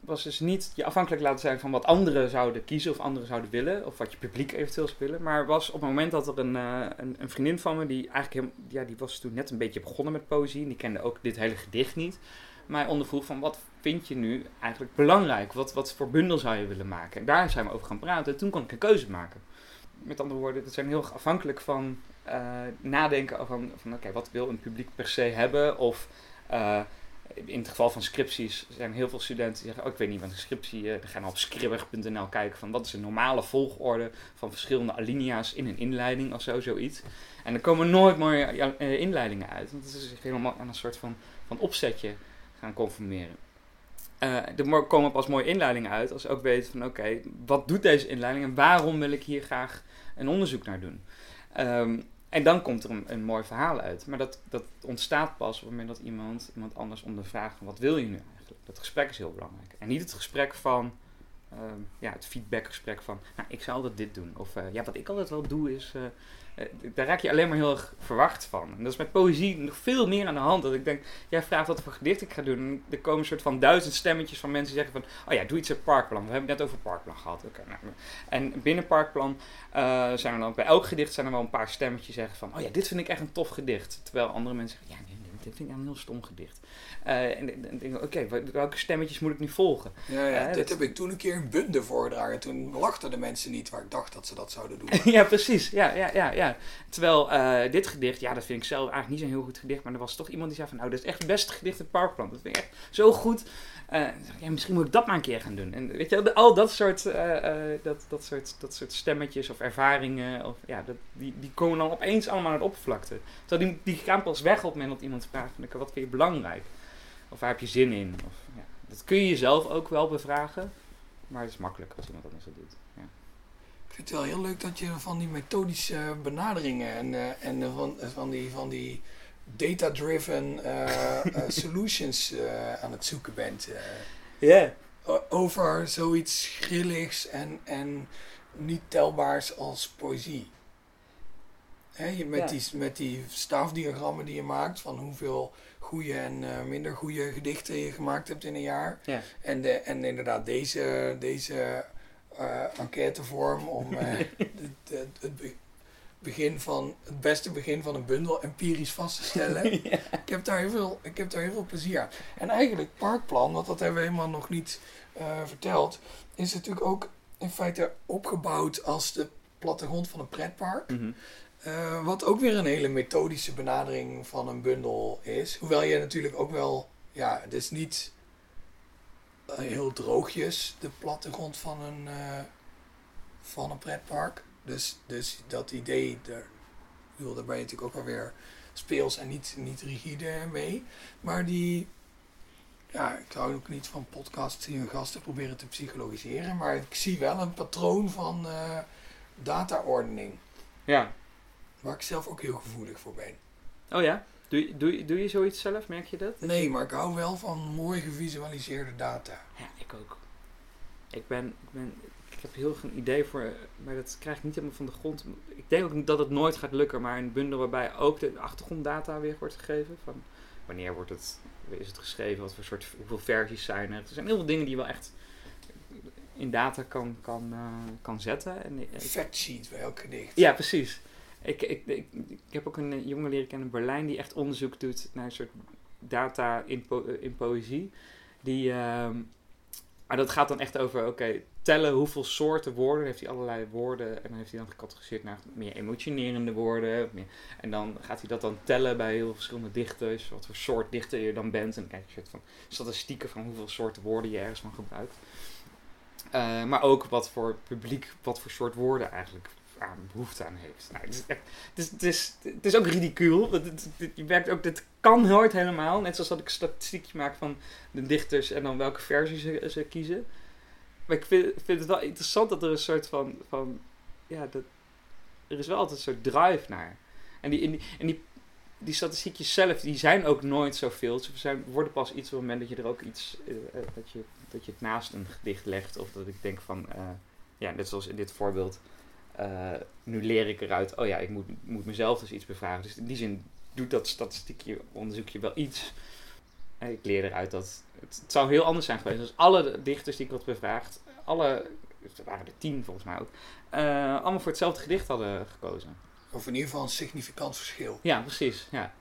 was dus niet je afhankelijk laten zijn van wat anderen zouden kiezen of anderen zouden willen. Of wat je publiek eventueel zou. Maar was op het moment dat er een, eh, een, een vriendin van me, die eigenlijk heel, ja, die was toen net een beetje begonnen met poëzie. En die kende ook dit hele gedicht niet. mij ondervroeg van wat vind je nu eigenlijk belangrijk? Wat, wat voor bundel zou je willen maken? En daar zijn we over gaan praten. En toen kon ik een keuze maken. Met andere woorden, het zijn heel afhankelijk van uh, nadenken van, van oké, wat wil een publiek per se hebben? Of uh, in het geval van scripties zijn heel veel studenten die zeggen, oh ik weet niet wat een scriptie, uh, dan gaan op scribbig.nl kijken van wat is een normale volgorde van verschillende alinea's in een inleiding of zo, zoiets. En er komen nooit mooie inleidingen uit, want het is zich helemaal aan een soort van, van opzetje gaan conformeren. Er komen pas mooie inleidingen uit als je ook weet van oké, wat doet deze inleiding en waarom wil ik hier graag een onderzoek naar doen. Um, en dan komt er een, mooi verhaal uit. Maar dat, dat ontstaat pas op het moment dat iemand, iemand anders ondervraagt wat wil je nu eigenlijk. Dat gesprek is heel belangrijk. En niet het gesprek van, ehm, ja, het feedbackgesprek van, nou ik zou altijd dit doen. Of uh, ja, wat ik altijd wel doe is, uh, daar raak je alleen maar heel erg verwacht van. En dat is met poëzie nog veel meer aan de hand. Dat ik denk, jij vraagt wat voor gedicht ik ga doen. En er komen een soort van duizend stemmetjes van mensen die zeggen van, oh ja, doe iets uit Parkplan. We hebben het net over Parkplan gehad. Nou, en binnen Parkplan zijn er dan, bij elk gedicht zijn er wel een paar stemmetjes zeggen van, oh ja, dit vind ik echt een tof gedicht. Terwijl andere mensen zeggen, ja, nee dit vind ik een heel stom gedicht. Uh, en, en denk oké, okay, welke stemmetjes moet ik nu volgen? Ja, ja dit heb ik toen een keer een bunde voordragen. Toen lachten de mensen niet waar ik dacht dat ze dat zouden doen. ja, precies. Ja, ja, ja, ja. Terwijl uh, dit gedicht, ja, dat vind ik zelf eigenlijk niet zo'n heel goed gedicht. Maar er was toch iemand die zei van, nou, dat is echt het beste gedicht in Parkplan. Dat vind ik echt zo goed. Uh, ja, misschien moet ik dat maar een keer gaan doen. En weet je, al dat soort, dat, dat soort, dat soort stemmetjes of ervaringen, of, ja, dat, die, die komen dan opeens allemaal naar de oppervlakte. Terwijl die, die gaan pas weg op het moment dat iemand vraagt, van, wat vind je belangrijk? Of waar heb je zin in? Of, ja. Dat kun je jezelf ook wel bevragen. Maar het is makkelijk als iemand anders dat doet. Ja. Ik vind het wel heel leuk dat je van die methodische benaderingen en, en van, van die, van die data-driven uh, uh, solutions aan het zoeken bent. Ja. Yeah. Over zoiets grilligs en, en niet telbaars als poëzie. Hè, met, ja. die, met die staafdiagrammen die je maakt van hoeveel goede en uh, minder goede gedichten je gemaakt hebt in een jaar. Ja. En, de, en inderdaad deze, deze uh, enquêtevorm om uh, het, begin van, het beste begin van een bundel empirisch vast te stellen. ja. ik, heb daar heel veel, ik heb daar heel veel plezier aan. En eigenlijk Parkplan, want dat hebben we helemaal nog niet verteld, is natuurlijk ook in feite opgebouwd als de plattegrond van een pretpark. Mm -hmm. Uh, wat ook weer een hele methodische benadering van een bundel is. Hoewel je natuurlijk ook wel, ja, het is niet uh, heel droogjes de plattegrond van een, van een pretpark. Dus, dus dat idee, daar, bedoel, daar ben je natuurlijk ook wel weer speels en niet, niet rigide mee. Maar die, ja, ik hou ook niet van podcasts die hun gasten proberen te psychologiseren. Maar ik zie wel een patroon van dataordening. Ja, Waar ik zelf ook heel gevoelig voor ben. Oh ja? Doe je, doe, doe je zoiets zelf? Merk je dat? Nee, maar ik hou wel van mooi gevisualiseerde data. Ja, ik ook. Ik ben, ik ben, heb heel veel een idee voor, maar dat krijg ik niet helemaal van de grond. Ik denk ook dat het nooit gaat lukken, maar een bundel waarbij ook de achtergronddata weer wordt gegeven. Van wanneer wordt het, is het geschreven, wat voor soort, hoeveel versies zijn er. Er zijn heel veel dingen die je wel echt in data kan, kan, uh, kan zetten. En, Fact sheet bij elk gedicht. Ja, precies. Ik, ik, ik, ik, heb ook een jongen leren kennen in Berlijn die echt onderzoek doet naar een soort data in, po in poëzie. Die, uh, maar dat gaat dan echt over, oké, tellen hoeveel soorten woorden. heeft hij allerlei woorden en dan heeft hij dan gecategoriseerd naar meer emotionerende woorden. Meer, en dan gaat hij dat dan tellen bij heel verschillende dichters, wat voor soort dichter je dan bent. En dan krijg je een van statistieken van hoeveel soorten woorden je ergens van gebruikt. Uh, maar ook wat voor publiek, wat voor soort woorden eigenlijk aan behoefte aan heeft. Nou, het, is het, is, het, is, ook ridicuul. Je werkt ook, dit kan nooit helemaal. Net zoals dat ik een statistiekje maak van de dichters en dan welke versie ze, ze kiezen. Maar ik vind, vind, het wel interessant dat er een soort van. van ja, dat, er is wel altijd een soort drive naar. En die, en die, die, die statistiekjes zelf, die zijn ook nooit zoveel. Ze zijn, worden pas iets op het moment dat je er ook iets. Uh, dat, je, dat je het naast een gedicht legt. Of dat ik denk van. Uh, ja, net zoals in dit voorbeeld nu leer ik eruit, oh ja, ik moet, moet mezelf dus iets bevragen. Dus in die zin doet dat statistiekje, onderzoekje wel iets. En ik leer eruit dat het, het, zou heel anders zijn geweest als alle dichters die ik had bevraagd, alle, er waren er tien volgens mij ook, uh, allemaal voor hetzelfde gedicht hadden gekozen. Of in ieder geval een significant verschil. Ja, precies. Ja.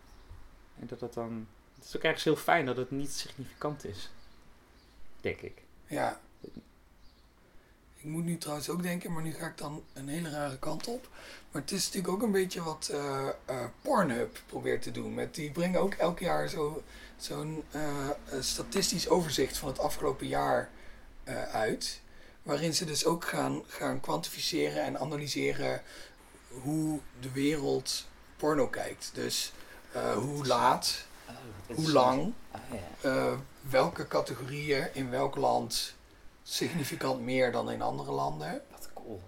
En dat dat dan Het is ook ergens heel fijn dat het niet significant is. Denk ik. Ja. Ik moet nu trouwens ook denken, maar nu ga ik dan een hele rare kant op. Maar het is natuurlijk ook een beetje wat eh, eh, Pornhub probeert te doen. Met, die brengen ook elk jaar zo- zo'n eh, statistisch overzicht van het afgelopen jaar eh, uit. Waarin ze dus ook gaan, gaan kwantificeren en analyseren hoe de wereld porno kijkt. Dus eh, hoe laat, hoe lang, Ah, welke categorieën in welk land significant meer dan in andere landen. Wat cool.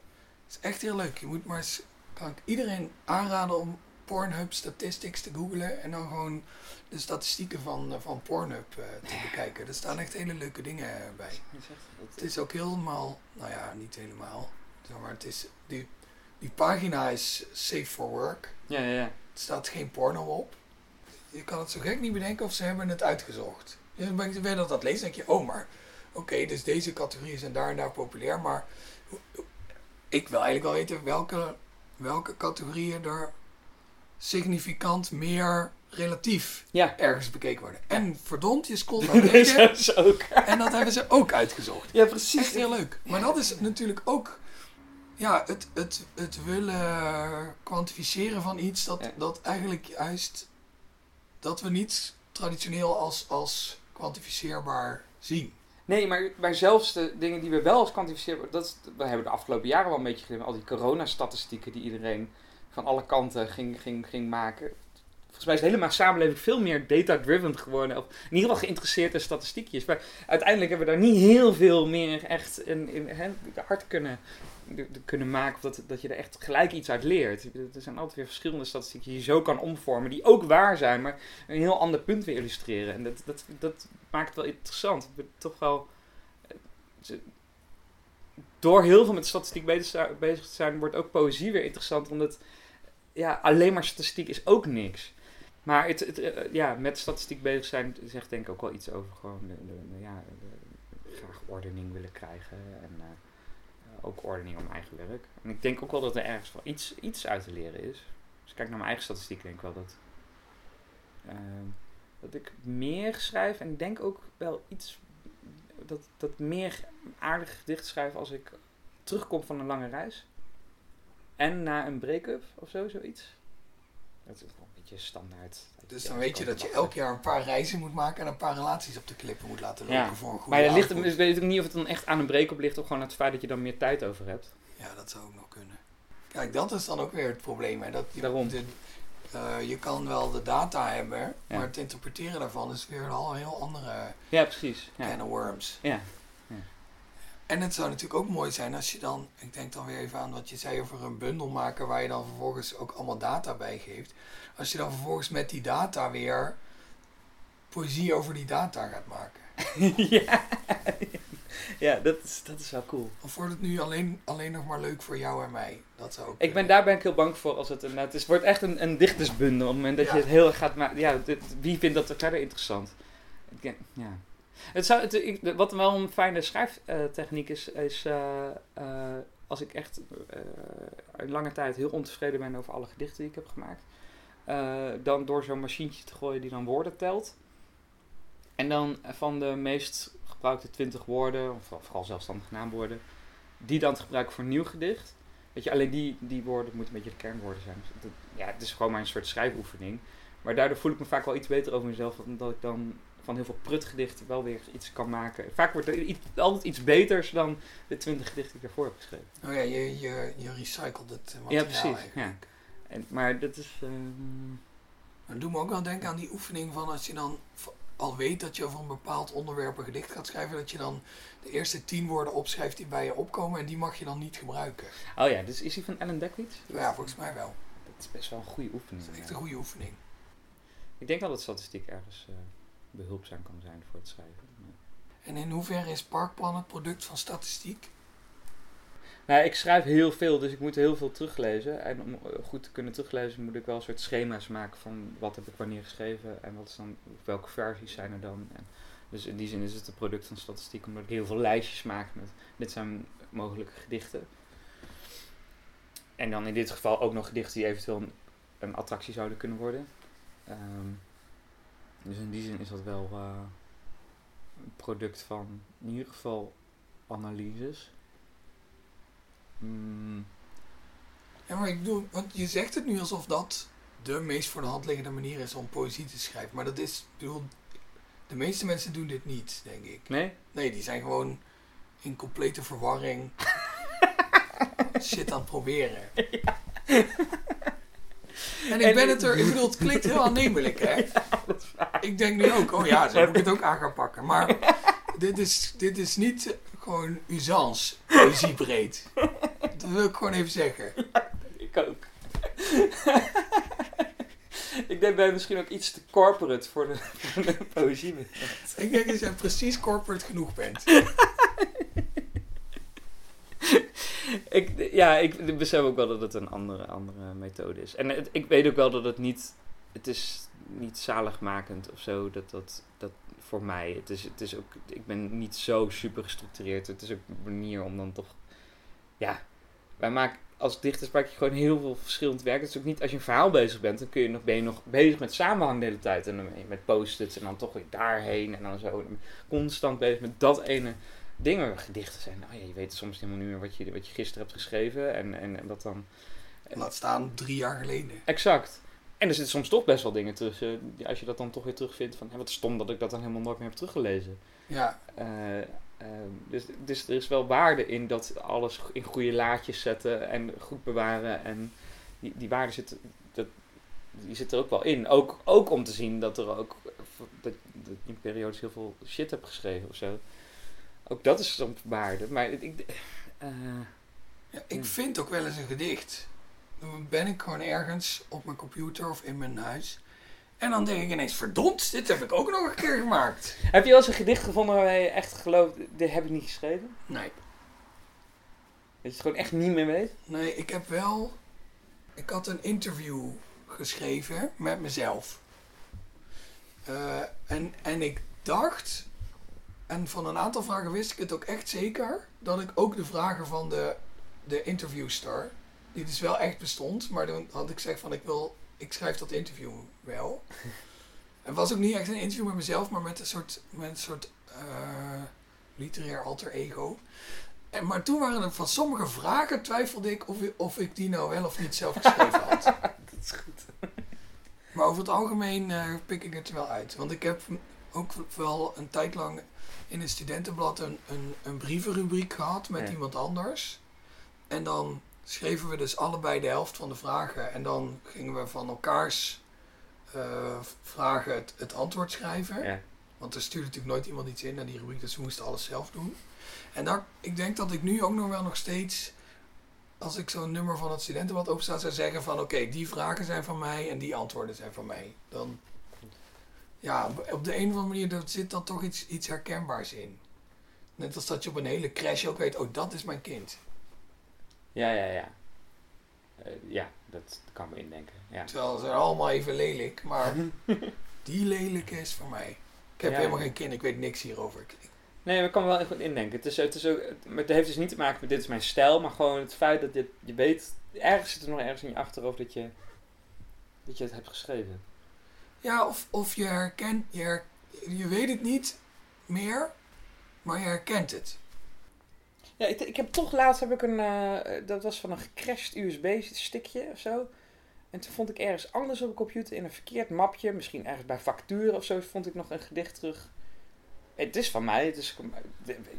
Het is echt heel leuk. Je moet maar eens, kan ik iedereen aanraden om Pornhub statistics te googlen en dan gewoon de statistieken van, eh, van Pornhub eh, te bekijken. Er staan echt hele leuke dingen eh, bij. Het is ook helemaal, nou ja, niet helemaal, maar, het is, die, die pagina is safe for work. Ja, ja, ja. Er staat geen porno op. Je kan het zo gek niet bedenken of ze hebben het uitgezocht. Dus ben weer dat dat leest, denk je, oh maar, oké, dus deze categorieën zijn daar en daar populair, maar ik wil eigenlijk wel weten welke, welke categorieën er significant meer relatief Ja. ergens bekeken worden. En verdomd, je scrolt naar beneden ook. en dat hebben ze ook uitgezocht. Ja, Echt precies. heel leuk. Maar dat is natuurlijk ook ja, het, het, het willen kwantificeren van iets dat, Ja. dat eigenlijk juist dat we niet traditioneel als, als kwantificeerbaar zien. Nee, maar, maar zelfs de dingen die we wel als kwantificeren, dat we hebben de afgelopen jaren wel een beetje gedaan, al die coronastatistieken die iedereen van alle kanten ging, ging, ging maken. Volgens mij is de hele samenleving veel meer data-driven geworden. Of in ieder geval geïnteresseerd in statistiekjes. Maar uiteindelijk hebben we daar niet heel veel meer echt in, hard kunnen, de- kunnen maken. Of dat, dat je er echt gelijk iets uit leert. Er zijn altijd weer verschillende statistieken die je zo kan omvormen. Die ook waar zijn, maar een heel ander punt weer illustreren. En dat, dat, dat maakt het wel interessant. Toch wel... eh, Door heel veel met statistiek bezig te zijn, wordt ook poëzie weer interessant. Omdat ja, alleen maar statistiek is ook niks. Maar het, het, eh, ja, met statistiek bezig zijn zegt denk ik ook wel iets over gewoon de, de, ja, graag ordening willen krijgen. En eh, ook ordening om eigen werk. En ik denk ook wel dat er ergens wel iets, iets uit te leren is. Als ik kijk naar mijn eigen statistiek, denk ik wel dat, ehm, dat ik meer schrijf. En denk ook wel iets dat, dat meer aardig gedicht schrijf als ik terugkom van een lange reis. En na een break-up of zo, zoiets. Dat is wel een beetje standaard. Dus dan weet je dat je elk jaar een paar reizen moet maken en een paar relaties op de klippen moet laten lopen Ja. voor een goede Maar ligt, dus weet ik niet of het dan echt aan een break-up ligt of gewoon het feit dat je dan meer tijd over hebt. Ja, dat zou ook nog kunnen. Kijk, dat is dan ook weer het probleem. Hè? Dat je, Daarom. de- eh, je kan wel de data hebben, Ja. maar het interpreteren daarvan is weer een al heel andere Ja, precies. Ja. can of worms. Ja. En het zou natuurlijk ook mooi zijn als je dan, ik denk dan weer even aan wat je zei over een bundel maken waar je dan vervolgens ook allemaal data bij geeft. Als je dan vervolgens met die data weer poëzie over die data gaat maken. ja. ja, dat is, dat is wel cool. Of wordt het nu alleen, alleen nog maar leuk voor jou en mij? Dat zou ook Ik ben, daar ben ik heel bang voor als het een, het is, wordt echt een, een dichtersbundel. Op het moment dat Ja. je het heel erg gaat maken. Ja, dit- wie vindt dat verder interessant? Ja. Het zou, het, wat wel een fijne schrijftechniek is, is eh, eh, als ik echt eh, een lange tijd heel ontevreden ben over alle gedichten die ik heb gemaakt. eh, dan door zo'n machientje te gooien die dan woorden telt. En dan van de meest gebruikte 20 woorden, of vooral zelfstandige naamwoorden, die dan te gebruiken voor een nieuw gedicht. Weet je, alleen die, die woorden moeten een beetje de kernwoorden zijn. Dus dat- ja, het is gewoon maar een soort schrijfoefening. Maar daardoor voel ik me vaak wel iets beter over mezelf, omdat ik dan van heel veel prutgedichten wel weer iets kan maken. Vaak wordt er iets, altijd iets beters dan de 20 gedichten die ik daarvoor heb geschreven. Oh ja, je, je, je recycelt het eh, Ja, precies. eigenlijk. En, maar dat is... ehm, doe me ook wel denken aan die oefening van als je dan al weet dat je over een bepaald onderwerp een gedicht gaat schrijven, dat je dan de eerste tien woorden opschrijft die bij je opkomen en die mag je dan niet gebruiken. Oh ja, dus is die van Ellen Dekwits? Ja, volgens mij wel. Dat is best wel een goede oefening. Dat is echt ja. een goede oefening. Ik denk wel dat statistiek ergens eh, behulpzaam kan zijn voor het schrijven. Ja. En in hoeverre is Parkplan het product van statistiek? Nou, ik schrijf heel veel, dus ik moet heel veel teruglezen. En om eh, goed te kunnen teruglezen moet ik wel een soort schema's maken van wat heb ik wanneer geschreven en wat is dan, welke versies zijn er dan. En dus in die zin is het een product van statistiek, omdat ik heel veel lijstjes maak met dit zijn mogelijke gedichten. En dan in dit geval ook nog gedichten die eventueel een, een attractie zouden kunnen worden. Ehm, Dus in die zin is dat wel eh, een product van in ieder geval analyses. Mm, Ja, maar ik bedoel, want je zegt het nu alsof dat de meest voor de hand liggende manier is om poëzie te schrijven. Maar dat is, ik bedoel, de meeste mensen doen dit niet, denk ik. nee? Nee, die zijn gewoon in complete verwarring shit aan het proberen. En ik En- ben het er, ik bedoel, het klinkt heel aannemelijk, hè? Ik denk nu ook, oh ja, zo moet ik het ook aan gaan pakken. Maar dit is, dit is niet gewoon usance, poëziebreed. Dat wil ik gewoon even zeggen. Ik ook. ik denk ben misschien ook iets te corporate voor de, voor de poëzie. Ik denk dat jij precies corporate genoeg bent. Ik, ja, ik besef ook wel dat het een andere, andere methode is. En ik weet ook wel dat het niet... Het is niet zaligmakend of zo, dat, dat, dat voor mij. Het is, het is ook... Ik ben niet zo super gestructureerd. Het is ook een manier om dan toch... Ja, wij maken... Als dichters maak je gewoon heel veel verschillend werk. Het is ook niet... Als je een verhaal bezig bent, dan kun je nog, ben je nog bezig met samenhang de hele tijd. En dan ben je met post-its en dan toch weer daarheen. En dan zo. Constant bezig met dat ene ding waar gedichten zijn. Nou ja, je weet soms helemaal niet meer wat je, wat je gisteren hebt geschreven. En, en, en dat dan... Laat staan drie jaar geleden. Exact. En er zitten soms toch best wel dingen tussen. Als je dat dan toch weer terugvindt van... Hé, wat stom dat ik dat dan helemaal nooit meer heb teruggelezen. Ja, Eh, eh, dus, dus er is wel waarde in dat alles in goede laadjes zetten en goed bewaren. En die, die waarde zit, dat, die zit er ook wel in. Ook, ook om te zien dat er ook dat, dat je in periodes heel veel shit hebt geschreven of zo. Ook dat is soms waarde. Maar ik, eh, ja ik Ja. vind ook wel eens een gedicht. Dan ben ik gewoon ergens op mijn computer of in mijn huis. En dan denk ik ineens, verdomd, dit heb ik ook nog een keer gemaakt. heb je wel eens een gedicht gevonden waar je echt gelooft, dit heb ik niet geschreven? Nee, Dat je het gewoon echt niet meer weet? nee, ik heb wel... Ik had een interview geschreven met mezelf. Eh, en, en ik dacht, en van een aantal vragen wist ik het ook echt zeker, dat ik ook de vragen van de, de interviewster, die dus wel echt bestond, maar dan had ik gezegd van ik wil, ik schrijf dat interview wel. Het was ook niet echt een interview met mezelf, maar met een soort, met een soort eh, literair alter ego. En, maar toen waren er van sommige vragen twijfelde ik of, of ik die nou wel of niet zelf geschreven had. Dat is goed. Maar over het algemeen eh, pik ik het er wel uit. Want ik heb ook wel een tijd lang in een studentenblad een, een, een brievenrubriek gehad met Ja. iemand anders. En dan schreven we dus allebei de helft van de vragen. En dan gingen we van elkaars eh, vragen het, het antwoord schrijven. Ja. Want er stuurde natuurlijk nooit iemand iets in naar die rubriek, dus we moesten alles zelf doen. En daar, ik denk dat ik nu ook nog wel nog steeds, als ik zo'n nummer van het studentenblad opsta, zou zeggen van oké, die vragen zijn van mij en die antwoorden zijn van mij. Dan, ja, op de een of andere manier er zit dan toch iets, iets herkenbaars in. Net als dat je op een hele crash ook weet, oh dat is mijn kind. Ja, ja, ja. Eh, ja, dat kan me indenken. Ja. Terwijl ze allemaal even lelijk, maar die lelijke is voor mij. Ik heb Ja. helemaal geen kind, ik weet niks hierover. Ik- Nee, maar ik kan me wel echt goed indenken. Het, is, het, is ook, het heeft dus niet te maken met dit is mijn stijl, maar gewoon het feit dat dit, je weet, ergens zit er nog ergens in je achterhoofd dat je, dat je het hebt geschreven. Ja, of, of je herkent, je, je weet het niet meer, maar je herkent het. Ja, ik, ik heb toch laatst heb ik een, eh, dat was van een gecrashed USB-stickje of zo. En toen vond ik ergens anders op de computer in een verkeerd mapje, misschien ergens bij facturen of zo, vond ik nog een gedicht terug. Het is van mij, het is,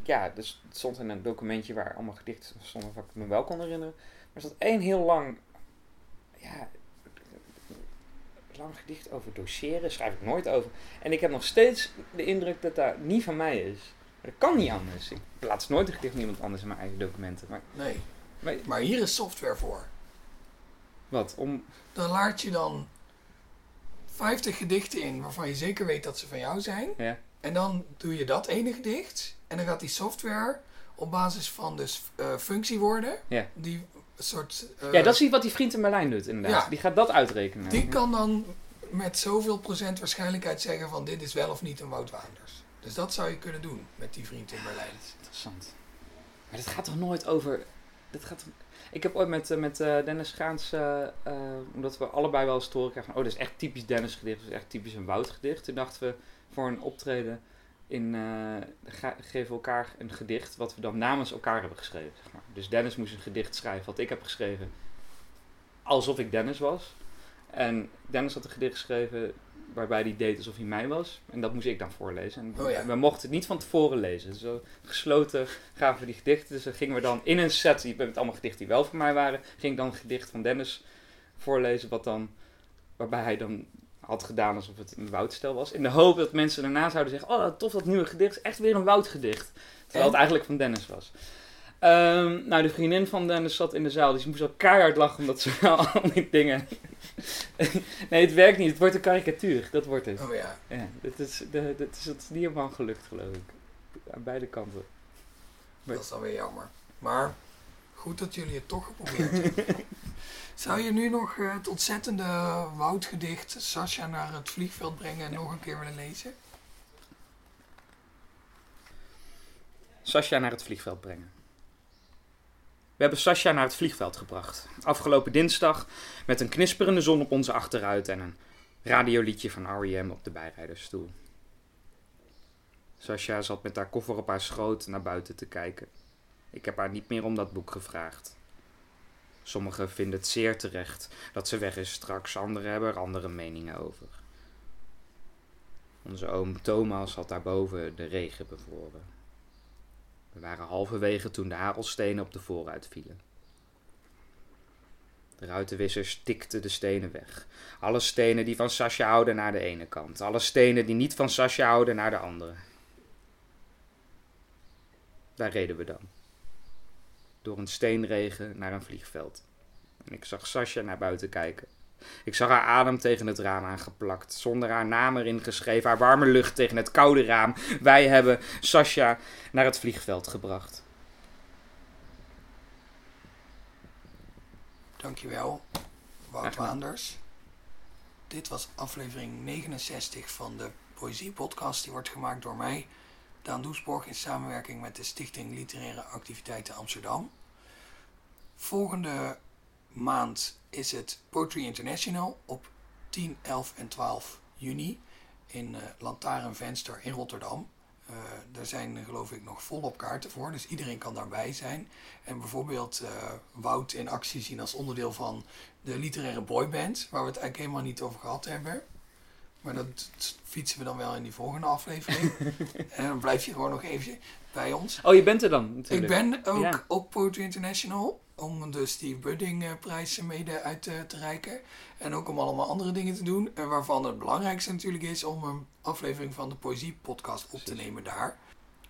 ja, dus het stond in een documentje waar allemaal gedichten stonden waar ik me wel kon herinneren. Maar er zat één heel lang, ja, lang gedicht over doseren, schrijf ik nooit over. En ik heb nog steeds de indruk dat dat niet van mij is. Maar dat kan niet anders. Ik plaats nooit een gedicht van iemand anders in mijn eigen documenten. Maar, Nee, maar maar hier is software voor. wat? Om, Dan laat je dan 50 gedichten in waarvan je zeker weet dat ze van jou zijn. ja, En dan doe je dat ene gedicht. En dan gaat die software op basis van dus eh, functiewoorden, Ja. die soort... eh, ja, dat is wat die vriend in Berlijn doet inderdaad. Ja. Die gaat dat uitrekenen. Die kan dan met zoveel procent waarschijnlijkheid zeggen van dit is wel of niet een Wout Waanders. Dus dat zou je kunnen doen met die vriend in Berlijn. Interessant. Maar dat gaat toch nooit over... Dat gaat toch- Ik heb ooit met, eh, met eh, Dennis Gaans, omdat we allebei wel eens te horen krijgen van, oh, dat is echt typisch Dennis gedicht, dat is echt typisch een Wout-gedicht. Toen dachten we voor een optreden in, ga- geven we elkaar een gedicht wat we dan namens elkaar hebben geschreven. Zeg maar. Dus Dennis moest een gedicht schrijven wat ik heb geschreven, alsof ik Dennis was. En Dennis had een gedicht geschreven waarbij hij deed alsof hij mij was. En dat moest ik dan voorlezen. En Oh ja. we mochten het niet van tevoren lezen. Dus gesloten gaven we die gedichten. Dus dan gingen we dan in een set, met allemaal gedichten die wel van mij waren, ging ik dan een gedicht van Dennis voorlezen, wat dan, waarbij hij dan had gedaan alsof het een Woudstel was. In de hoop dat mensen daarna zouden zeggen, oh tof dat nieuwe gedicht, is echt weer een Woudgedicht. Terwijl het En? eigenlijk van Dennis was. Ehm, nou, de vriendin van Dennis zat in de zaal, dus die moest al keihard lachen omdat ze wel al die dingen... nee, het werkt niet. Het wordt een karikatuur. Dat wordt het. Oh ja. Ja, het is, de, het is, is niet helemaal gelukt, geloof ik. Aan beide kanten. Dat is dan weer jammer. Maar goed dat jullie het toch geprobeerd hebben. Zou je nu nog eh, het ontzettende woudgedicht Sascha naar het vliegveld brengen en nog een keer willen lezen? Sascha naar het vliegveld brengen. We hebben Sascha naar het vliegveld gebracht. Afgelopen dinsdag met een knisperende zon op onze achteruit en een radioliedje van R.E.M. op de bijrijdersstoel. Sascha zat met haar koffer op haar schoot naar buiten te kijken. Ik heb haar niet meer om dat boek gevraagd. Sommigen vinden het zeer terecht dat ze weg is straks, anderen hebben er andere meningen over. Onze oom Thomas had daarboven de regen bevroren. We waren halverwege toen de hagelstenen op de voorruit vielen. De ruitenwissers tikten de stenen weg. Alle stenen die van Sascha houden naar de ene kant. Alle stenen die niet van Sascha houden naar de andere. Daar reden we dan. Door een steenregen naar een vliegveld. En ik zag Sascha naar buiten kijken. Ik zag haar adem tegen het raam aangeplakt, zonder haar naam erin geschreven, haar warme lucht tegen het koude raam. Wij hebben Sascha naar het vliegveld gebracht. Dankjewel, Wout. Waanders. Dit was aflevering 69 van de Poëzie-podcast. Die wordt gemaakt door mij, Daan Doesborg, in samenwerking met de Stichting Literaire Activiteiten Amsterdam. Volgende maand is het Poetry International op 10, 11 en 12 juni in eh Lantaarnvenster in Rotterdam. Eh daar zijn eh, geloof ik nog volop kaarten voor, dus iedereen kan daarbij zijn. En bijvoorbeeld Wout in actie zien als onderdeel van de literaire boyband, waar we het eigenlijk helemaal niet over gehad hebben. Maar dat fietsen we dan wel in die volgende aflevering. en dan blijf je gewoon nog even bij ons. Oh, je bent er dan Ik natuurlijk. ben ook Ja. op Poetry International om de Steve Budding eh, prijs mede uit te, te reiken. En ook om allemaal andere dingen te doen. En waarvan het belangrijkste natuurlijk is om een aflevering van de Poëzie podcast op te nemen daar.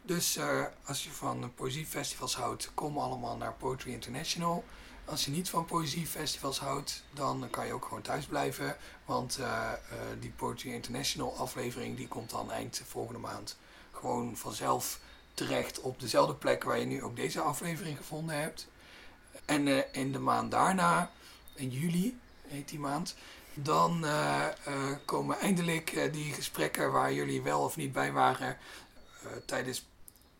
Dus eh, als je van poëziefestivals houdt, kom allemaal naar Poetry International. Als je niet van poëziefestivals houdt, dan kan je ook gewoon thuis blijven. Want eh, eh, die Poetry International aflevering die komt dan eind volgende maand gewoon vanzelf terecht op dezelfde plek waar je nu ook deze aflevering gevonden hebt. En eh, in de maand daarna, in juli heet die maand, dan komen eindelijk die gesprekken waar jullie wel of niet bij waren tijdens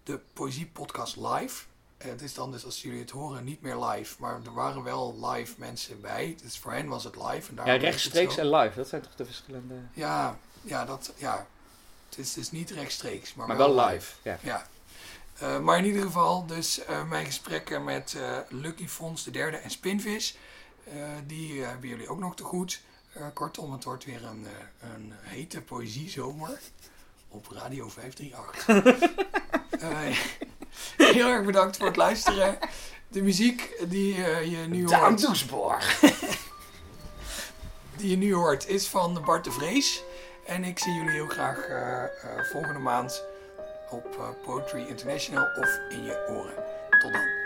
de Poëzie Podcast live. Het is dan dus als jullie het horen niet meer live, maar er waren wel live mensen bij. Dus voor hen was het live. En Ja, rechtstreeks en live. Dat zijn toch de verschillende... Ja, ja, dat, ja. Het is dus niet rechtstreeks, maar, Maar wel, wel live. live. Ja. Ja. Eh, maar in ieder geval, dus eh, mijn gesprekken met eh, Lucky Fons de derde en Spinvis, die hebben jullie ook nog te goed. Kortom, het wordt weer een, een hete poëziezomer op Radio 538. Heel erg bedankt voor het luisteren. De muziek die eh, je nu hoort, Doesborg. die je nu hoort is van Bart de Vrees. En ik zie jullie heel graag eh, eh, volgende maand op Poetry International of in je oren. Tot dan.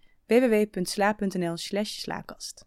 www.sla.nl/slaakast.